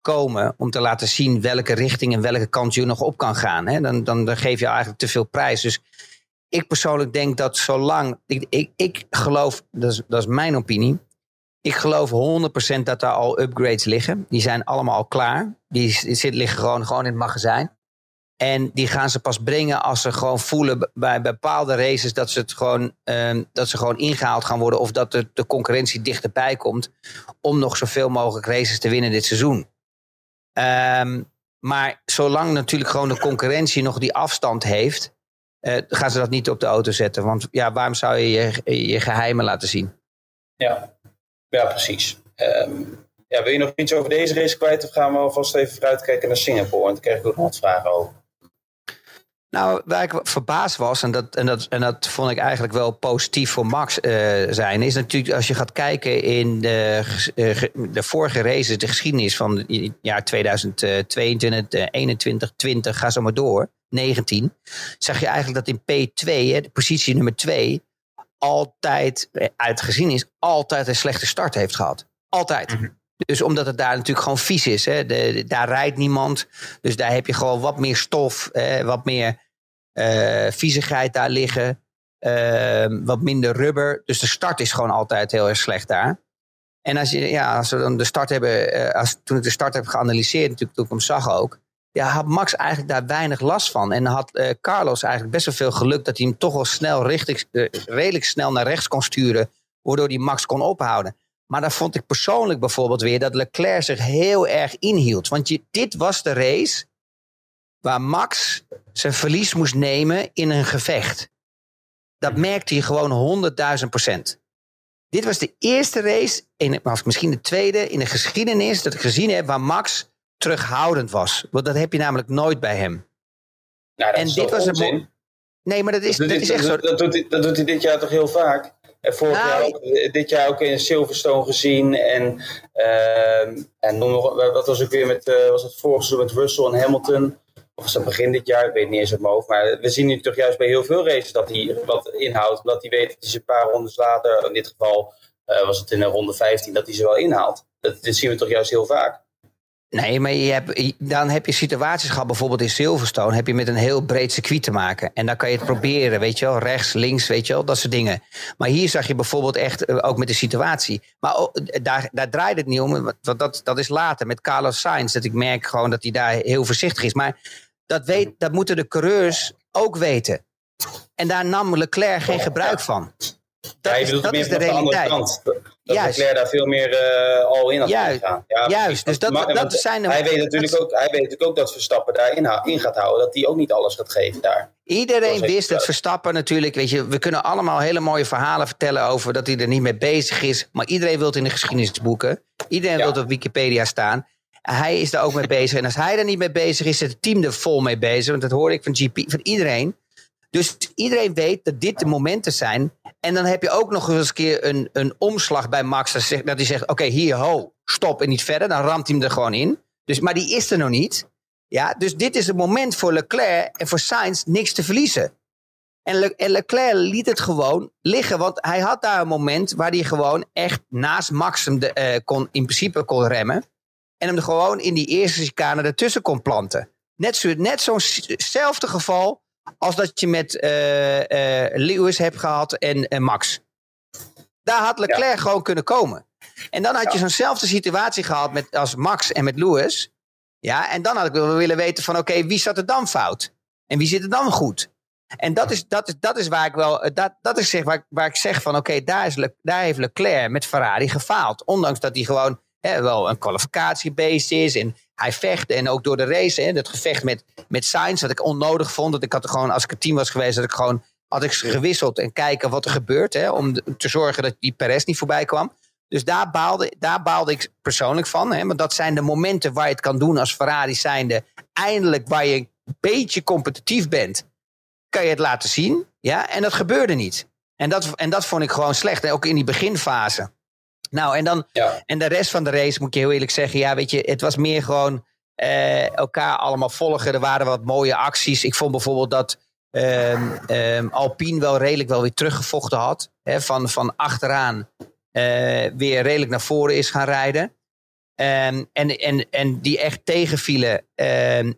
komen om te laten zien welke richting en welke kant je nog op kan gaan? Hè? Dan, dan, dan geef je eigenlijk te veel prijs. Dus ik persoonlijk denk dat zolang. Ik, ik, ik geloof, dat is, dat is mijn opinie. Ik geloof 100% dat daar al upgrades liggen. Die zijn allemaal al klaar. Die, die zit, liggen gewoon, gewoon in het magazijn. En die gaan ze pas brengen als ze gewoon voelen bij bepaalde races dat ze, het gewoon, ehm, dat ze gewoon ingehaald gaan worden. Of dat de, de concurrentie dichterbij komt. Om nog zoveel mogelijk races te winnen dit seizoen. Ehm, maar zolang natuurlijk gewoon de concurrentie nog die afstand heeft. eh, gaan ze dat niet op de auto zetten. Want ja, waarom zou je je, je geheimen laten zien? Ja, ja precies. Ehm, ja, wil je nog iets over deze race kwijt? Of gaan we alvast even vooruitkijken naar Singapore? Want daar krijg ik ook nog wat vragen over. Nou, waar ik verbaasd was, en dat, en dat, en dat vond ik eigenlijk wel positief voor Max eh, zijn, is natuurlijk als je gaat kijken in de, eh, de vorige races, de geschiedenis van het jaar 2022, eh, 21, 20, ga zo maar door, 19, zag je eigenlijk dat in P2, hè, de positie nummer 2, altijd, eh, uit geschiedenis, altijd een slechte start heeft gehad. Altijd. Dus omdat het daar natuurlijk gewoon vies is. Hè? De, daar rijdt niemand. Dus daar heb je gewoon wat meer stof, wat meer eh, viezigheid daar liggen. eh, wat minder rubber. Dus de start is gewoon altijd heel erg slecht daar. En als, je, ja, als we dan de start hebben, eh, als, toen ik de start heb geanalyseerd, natuurlijk toen ik hem zag ook. Ja, had Max eigenlijk daar weinig last van. En had eh, Carlos eigenlijk best wel veel geluk dat hij hem toch wel snel richting, redelijk snel naar rechts kon sturen. Waardoor hij Max kon ophouden. Maar daar vond ik persoonlijk bijvoorbeeld weer dat Leclerc zich heel erg inhield. Want je, dit was de race waar Max zijn verlies moest nemen in een gevecht. Dat merkte je gewoon honderdduizend procent. Dit was de eerste race, in, of misschien de tweede, in de geschiedenis dat ik gezien heb waar Max terughoudend was. Want dat heb je namelijk nooit bij hem. Nou, dat En is dit was onzin? mo- Nee, maar dat is, Dat, dat is echt zo. dat, dat, doet hij, dat doet hij dit jaar toch heel vaak? En vorig jaar ook, eh, dit jaar ook in Silverstone gezien. En, ehm, en nog, wat was ook weer met, eh, was het vorig seizoen met Russell en Hamilton? Of was dat begin dit jaar? Ik weet het niet eens uit mijn hoofd. Maar we zien nu toch juist bij heel veel races dat hij wat inhoudt. Omdat hij weet dat hij ze een paar rondes later, in dit geval eh, was het in de ronde 15, dat hij ze wel inhaalt. Dat, dit zien we toch juist heel vaak. Nee, maar je hebt, dan heb je situaties gehad, bijvoorbeeld in Silverstone, heb je met een heel breed circuit te maken. En dan kan je het proberen, weet je wel, rechts, links, weet je wel, dat soort dingen. Maar hier zag je bijvoorbeeld echt, eh, ook met de situatie. Maar ook, daar, daar draait het niet om, want dat, dat is later met Carlos Sainz, dat ik merk gewoon dat hij daar heel voorzichtig is. Maar dat, weet, dat moeten de coureurs ook weten. En daar nam Leclerc geen gebruik van. Ja, je is- bedoelt dat meer is de de andere kant. Dat Juist. Leclerc daar veel meer eh, al in had Juist. gegaan. Ja, Juist, dus dat- dat zijn de- hij, weet natuurlijk dat- ook, hij weet natuurlijk ook dat Verstappen daarin in gaat houden. Dat hij ook niet alles gaat geven daar. Dat Iedereen wist zo. Verstappen natuurlijk. Weet je, we kunnen allemaal hele mooie verhalen vertellen over dat hij er niet mee bezig is. Maar iedereen wil het in de geschiedenisboeken. Iedereen Ja. wil het op Wikipedia staan. Hij is daar ook mee bezig. En als hij er niet mee bezig is, zit het team er vol mee bezig. Want dat hoor ik van GP, van iedereen. Dus iedereen weet dat dit de momenten zijn. En dan heb je ook nog eens een keer een, een omslag bij Max. Dat, hij zegt, oké, hier, ho, stop en niet verder. Dan ramt hij hem er gewoon in. Dus, maar die is er nog niet. Ja, dus dit is het moment voor Leclerc en voor Sainz niks te verliezen. En, Le- en Leclerc liet het gewoon liggen. Want hij had daar een moment waar hij gewoon echt naast Max hem eh, kon, in principe kon remmen. En hem er gewoon in die eerste chicane ertussen kon planten. Net, zo, net zo'nzelfde geval als dat je met eh, eh, Lewis hebt gehad en, en Max. Daar had Leclerc gewoon kunnen komen. En dan had je zo'nzelfde situatie gehad met, als Max en met Lewis. Ja, en dan had ik wel willen weten van oké, wie zat er dan fout? En wie zit er dan goed? En dat is, dat is, dat is waar ik wel, dat, dat is zeg, waar, ik- waar ik zeg van oké, daar Le- daar heeft Leclerc met Ferrari gefaald. Ondanks dat hij gewoon hè, wel een kwalificatiebeest is en hij vecht. En ook door de race, hè, dat gevecht met, met Sainz, wat ik onnodig vond. Dat ik had gewoon, als ik het team was geweest, dat ik gewoon had ik gewisseld en kijken wat er gebeurt. Hè, om te zorgen dat die Perez niet voorbij kwam. Dus daar baalde, daar baalde ik persoonlijk van. Hè, want dat zijn de momenten waar je het kan doen als Ferrari zijnde. Eindelijk waar je een beetje competitief bent, kan je het laten zien. Ja, en dat gebeurde niet. En dat, en dat vond ik gewoon slecht. hè, Ook in die beginfase. Nou, en dan Ja. en de rest van de race moet je heel eerlijk zeggen. Ja, weet je, het was meer gewoon eh, elkaar allemaal volgen. Er waren wat mooie acties. Ik vond bijvoorbeeld dat ehm, ehm, Alpine wel redelijk wel weer teruggevochten had. Hè, van, van achteraan eh, weer redelijk naar voren is gaan rijden. Ehm, en, en, en die echt tegenvielen.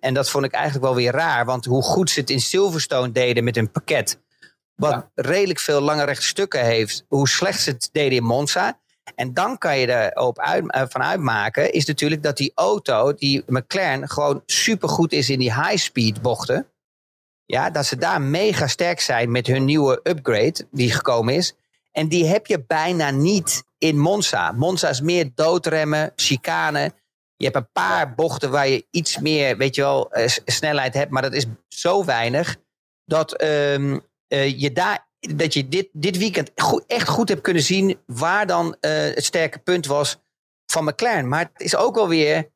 En dat vond ik eigenlijk wel weer raar. Want hoe goed ze het in Silverstone deden met hun pakket. Wat Ja. redelijk veel lange rechte stukken heeft. Hoe slecht ze het deden in Monza. En dan kan je erop uit, eh, van uitmaken. Is natuurlijk dat die auto, die McLaren, gewoon supergoed is in die high-speed bochten. Ja, dat ze daar mega sterk zijn met hun nieuwe upgrade die gekomen is. En die heb je bijna niet in Monza. Monza is meer doodremmen, chicane. Je hebt een paar bochten waar je iets meer, weet je wel, eh, snelheid hebt. Maar dat is zo weinig dat ehm, eh, je daar dat je dit, dit weekend goed, echt goed hebt kunnen zien waar dan eh, het sterke punt was van McLaren. Maar het is ook wel weer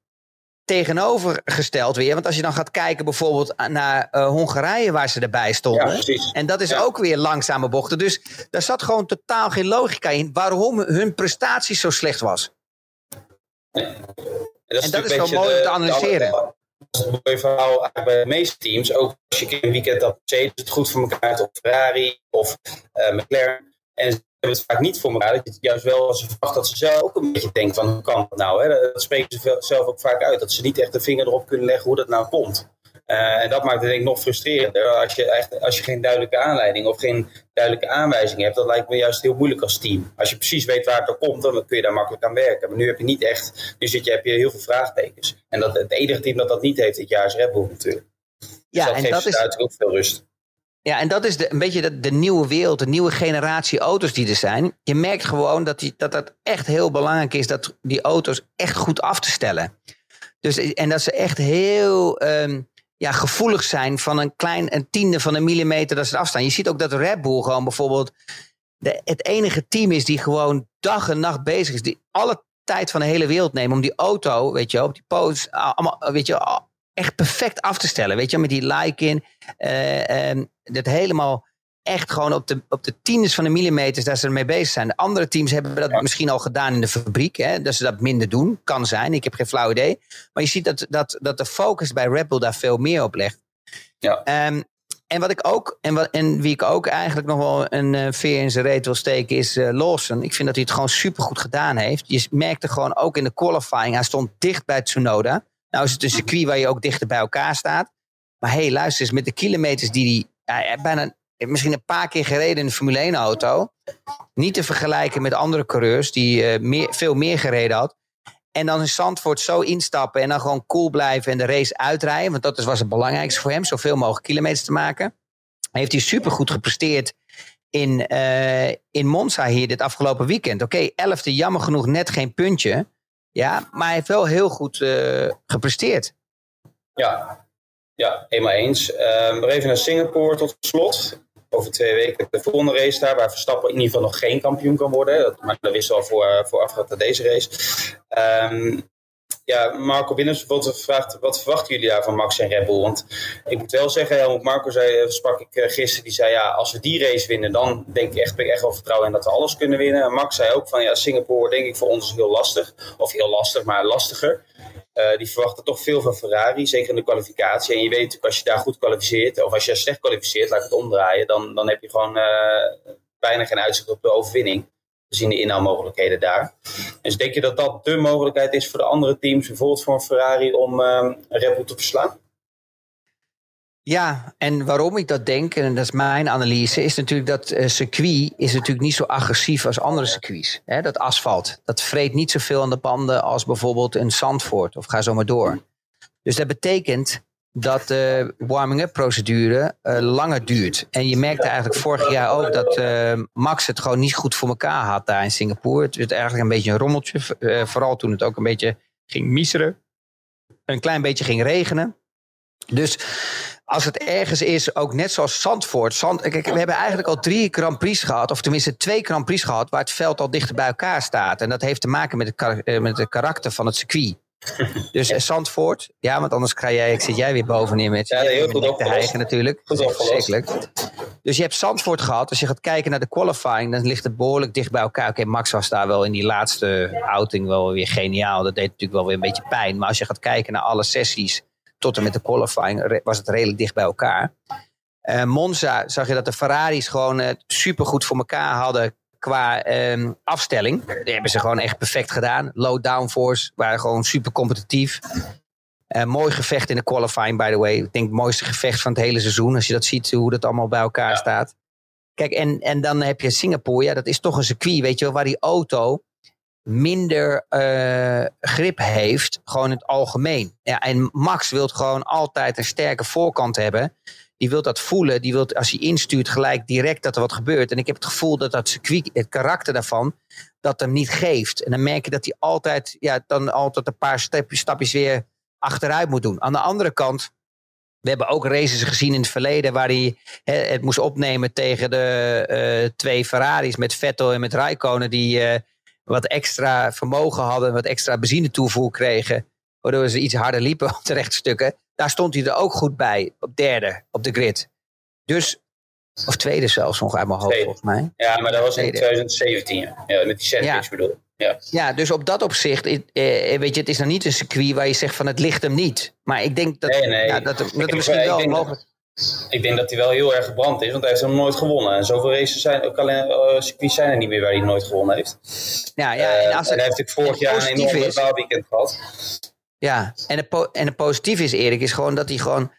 tegenovergesteld weer. Want als je dan gaat kijken bijvoorbeeld naar eh, Hongarije waar ze erbij Ja, stonden. precies. En dat is Ja. ook weer langzame bochten. Dus daar zat gewoon totaal geen logica in waarom hun prestatie zo slecht was. En En dat is een wel mooi om te analyseren. de- is een mooi verhaal bij de meeste teams. Ook als je een weekend dat Mercedes het goed voor elkaar heeft, of Ferrari of eh, McLaren. En ze hebben het vaak niet voor elkaar. Dat je het juist wel als ze verwacht dat ze zelf ook een beetje denkt van hoe kan dat nou? Hè? Dat spreken ze zelf ook vaak uit. Dat ze niet echt de vinger erop kunnen leggen hoe dat nou komt. Eh, en dat maakt het denk ik nog frustrerender. Als je, echt, als je geen duidelijke aanleiding of geen duidelijke aanwijzing hebt, dat lijkt me juist heel moeilijk als team. Als je precies weet waar het door komt, dan kun je daar makkelijk aan werken. Maar nu heb je niet echt, nu zit je, heb je heel veel vraagtekens. En dat, het enige team dat dat niet heeft dit jaar is Red Bull natuurlijk. Dus Ja, dat en geeft dat is, ook veel rust. Ja, en dat is de, een beetje de, de nieuwe wereld, de nieuwe generatie auto's die er zijn. Je merkt gewoon dat die, dat het echt heel belangrijk is dat die auto's echt goed af te stellen. Dus, en dat ze echt heel ehm, ja, gevoelig zijn van een klein een tiende van een millimeter dat ze afstaan. Je ziet ook dat Red Bull gewoon bijvoorbeeld de, het enige team is die gewoon dag en nacht bezig is. Die alle tijd van de hele wereld nemen om die auto, weet je op die posts, allemaal, weet je, echt perfect af te stellen. Weet je, met die like in. eh, ehm, dat helemaal echt gewoon op de, op de tiendes van de millimeters dat ze ermee bezig zijn. De andere teams hebben dat misschien al gedaan in de fabriek. Hè, dat ze dat minder doen. Kan zijn, ik heb geen flauw idee. Maar je ziet dat, dat, dat de focus bij Red Bull daar veel meer op legt. Ja. Ehm, en wat ik ook, en, wat, en wie ik ook eigenlijk nog wel een uh, veer in zijn reet wil steken, is uh, Lawson. Ik vind dat hij het gewoon supergoed gedaan heeft. Je merkte gewoon ook in de qualifying, hij stond dicht bij Tsunoda. Nou is het een circuit waar je ook dichter bij elkaar staat. Maar hé, hey, luister eens, met de kilometers die hij ja, bijna misschien een paar keer gereden in de Formule 1 auto. Niet te vergelijken met andere coureurs die uh, meer, veel meer gereden had. En dan in Zandvoort zo instappen en dan gewoon cool blijven en de race uitrijden. Want dat was het belangrijkste voor hem, zoveel mogelijk kilometers te maken. Heeft hij supergoed gepresteerd in, uh, in Monza hier dit afgelopen weekend. Oké, okay, elfde, jammer genoeg net geen puntje. Ja, maar hij heeft wel heel goed gepresteerd. Ja, ja, helemaal eens. Um, even naar Singapore tot slot. Over twee weken de volgende race daar, waar Verstappen in ieder geval nog geen kampioen kan worden. Dat, maar dat wisten we al voor, voorafgaand aan deze race. Um, ja, Marco Willems bijvoorbeeld gevraagd, wat verwachten jullie daar van Max en Red Bull? Want ik moet wel zeggen, Helmut Marco zei, sprak ik gisteren, die zei ja, als we die race winnen, dan denk ik echt, ben ik echt wel vertrouwen in dat we alles kunnen winnen. En Max zei ook van ja, Singapore denk ik voor ons heel lastig. Of heel lastig, maar lastiger. Uh, die verwachten toch veel van Ferrari, zeker in de kwalificatie. En je weet natuurlijk, als je daar goed kwalificeert, of als je slecht kwalificeert, laat ik het omdraaien, dan, dan heb je gewoon uh, bijna geen uitzicht op de overwinning. Gezien de inhaalmogelijkheden daar. Dus denk je dat dat de mogelijkheid is voor de andere teams, bijvoorbeeld voor Ferrari, om uh, Red Bull te verslaan? Ja, en waarom ik dat denk, en dat is mijn analyse, is natuurlijk dat uh, circuit is natuurlijk niet zo agressief als andere circuits. Hè, dat asfalt, dat vreet niet zoveel aan de banden als bijvoorbeeld een Zandvoort of ga zo maar door. Dus dat betekent dat de warming-up procedure uh, langer duurt. En je merkte eigenlijk vorig jaar ook dat uh, Max het gewoon niet goed voor elkaar had daar in Singapore. Het werd eigenlijk een beetje een rommeltje, vooral toen het ook een beetje ging miseren. Een klein beetje ging regenen. Dus als het ergens is, ook net zoals Zandvoort. Zand, we hebben eigenlijk al drie Grand Prix gehad, of tenminste twee Grand Prix gehad, waar het veld al dichter bij elkaar staat. En dat heeft te maken met het, met het karakter van het circuit. Dus ja. Zandvoort, ja, want anders ga jij, ik zit jij weer bovenin met, ja, heel goed te hijgen natuurlijk. Goed Verschrikkelijk. Dus je hebt Zandvoort gehad. Als je gaat kijken naar de qualifying, dan ligt het behoorlijk dicht bij elkaar. Oké, okay, Max was daar wel in die laatste outing wel weer geniaal. Dat deed natuurlijk wel weer een beetje pijn. Maar als je gaat kijken naar alle sessies tot en met de qualifying, was het redelijk dicht bij elkaar. Uh, Monza zag je dat de Ferraris gewoon uh, supergoed voor elkaar hadden qua um, afstelling. Die hebben ze gewoon echt perfect gedaan. Low downforce, waren gewoon super competitief. Uh, mooi gevecht in de qualifying, by the way. Ik denk het mooiste gevecht van het hele seizoen. Als je dat ziet, hoe dat allemaal bij elkaar ja. staat. Kijk, en, en dan heb je Singapore. Ja, dat is toch een circuit, weet je wel, waar die auto minder uh, grip heeft. Gewoon in het algemeen. Ja, en Max wil gewoon altijd een sterke voorkant hebben die wil dat voelen. Die wil als hij instuurt gelijk direct dat er wat gebeurt. En ik heb het gevoel dat dat circuit, het karakter daarvan, dat hem niet geeft. En dan merk je dat hij altijd, ja, dan altijd een paar stapjes, stapjes weer achteruit moet doen. Aan de andere kant, we hebben ook races gezien in het verleden waar hij het moest opnemen tegen de uh, twee Ferraris met Vettel en met Raikkonen die uh, wat extra vermogen hadden, wat extra benzine toevoer kregen, waardoor ze iets harder liepen op de rechtstukken. Daar stond hij er ook goed bij, op derde op de grid. Dus, of tweede zelfs nog uit mijn hoofd volgens mij. Ja, maar dat was in 2017, ja, met die sandwich ja. bedoel ja. ja, dus op dat opzicht, eh, weet je, het is nog niet een circuit waar je zegt van het ligt hem niet. Maar ik denk dat, nee, nee. Ja, dat, dat, dat misschien wel mogelijk ik denk dat hij wel heel erg gebrand is, want hij heeft hem nooit gewonnen. En zoveel races zijn, ook alleen uh, circuits zijn er niet meer waar hij nooit gewonnen heeft. Ja, ja, en, als uh, en hij heeft vorig jaar een enorme baalweekend gehad. Ja, en het, en het positief is, Erik, is gewoon dat hij gewoon.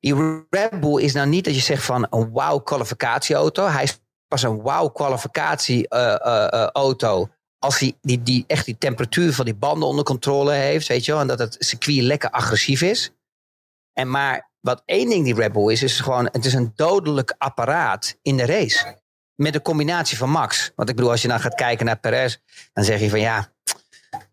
Die Red Bull is nou niet dat je zegt van een wauw kwalificatieauto. Hij is pas een wauw kwalificatieauto. Uh, uh, als hij die, die, echt die temperatuur van die banden onder controle heeft, weet je wel. En dat het circuit lekker agressief is. En maar wat één ding die Red Bull is, is gewoon, het is een dodelijk apparaat in de race. Met een combinatie van Max. Want ik bedoel, als je dan gaat kijken naar Perez, dan zeg je van ja,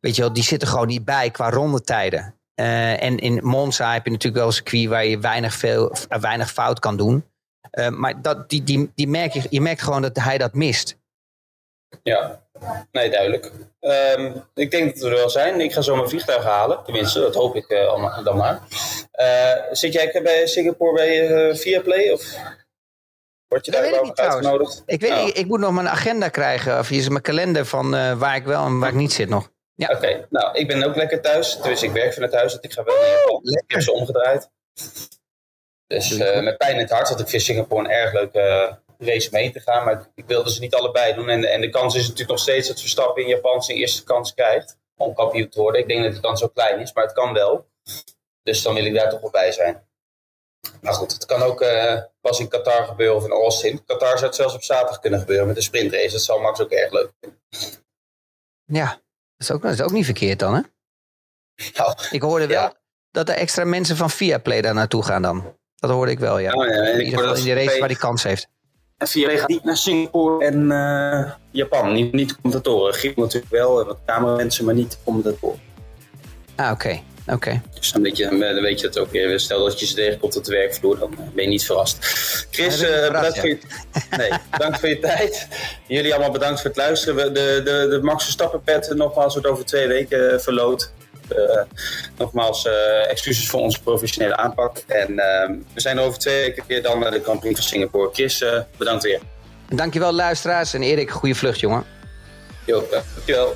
weet je wel, die zitten gewoon niet bij qua rondetijden. Uh, en in Monza heb je natuurlijk wel een circuit waar je weinig, veel, uh, weinig fout kan doen. Uh, maar dat, die, die, die merk je, je merkt gewoon dat hij dat mist. Ja, nee, duidelijk. Um, ik denk dat we er wel zijn. Ik ga zo mijn vliegtuig halen. Tenminste, dat hoop ik dan maar. zit jij bij Singapore bij Viaplay? Of? Word je daar wel uitgenodigd? Ik, weet, Nou, ik, ik moet nog mijn agenda krijgen, of hier is mijn kalender van eh, waar ik wel en waar ik niet zit nog. Ja. Oké, nou, ik ben ook lekker thuis. Dus ik werk vanuit huis, dus ik ga wel naar Japan. Ik heb ze omgedraaid. Dus eh, met pijn in het hart, want ik vind Singapore een erg leuke eh, race mee te gaan. Maar ik, wilde ze niet allebei doen. En, de- en de kans is natuurlijk nog steeds dat Verstappen in Japan zijn eerste kans krijgt om kampioen te worden. Ik denk dat die kans zo klein is, maar het kan wel. Dus dan wil ik daar toch wel bij zijn. Maar goed, het kan ook eh, pas in Qatar gebeuren of in Austin. Qatar zou het zelfs op zaterdag kunnen gebeuren met de sprintrace. Dat zal Max ook erg leuk vinden. Ja, is ook, dat is ook niet verkeerd dan, hè? Nou, Ik hoorde wel Ja. dat er extra mensen van Viaplay daar naartoe gaan dan. Dat hoorde ik wel, ja. ja, en in ieder geval in die race waar die kans heeft. En VA gaat niet naar Singapore en eh, Japan. Niet, niet commentatoren. Giel natuurlijk wel, en wat cameramensen, maar niet commentatoren. Ah, oké. Oké. Dus dan weet, je, dan weet je het ook weer. Stel dat je ze tegenkomt op de werkvloer, dan eh, ben je niet verrast. Chris, Ja, eh, bedankt, voor je, nee, bedankt voor je tijd. Jullie allemaal bedankt voor het luisteren. We- De, de, de Max pet nogmaals wordt over twee weken eh, verloot. Eh, nogmaals, eh, excuses voor onze professionele aanpak. En eh, we zijn er over twee weken weer dan naar de Prix van Singapore. Chris, eh, bedankt weer. Dankjewel luisteraars en Erik, goede vlucht jongen. Jo, dankjewel.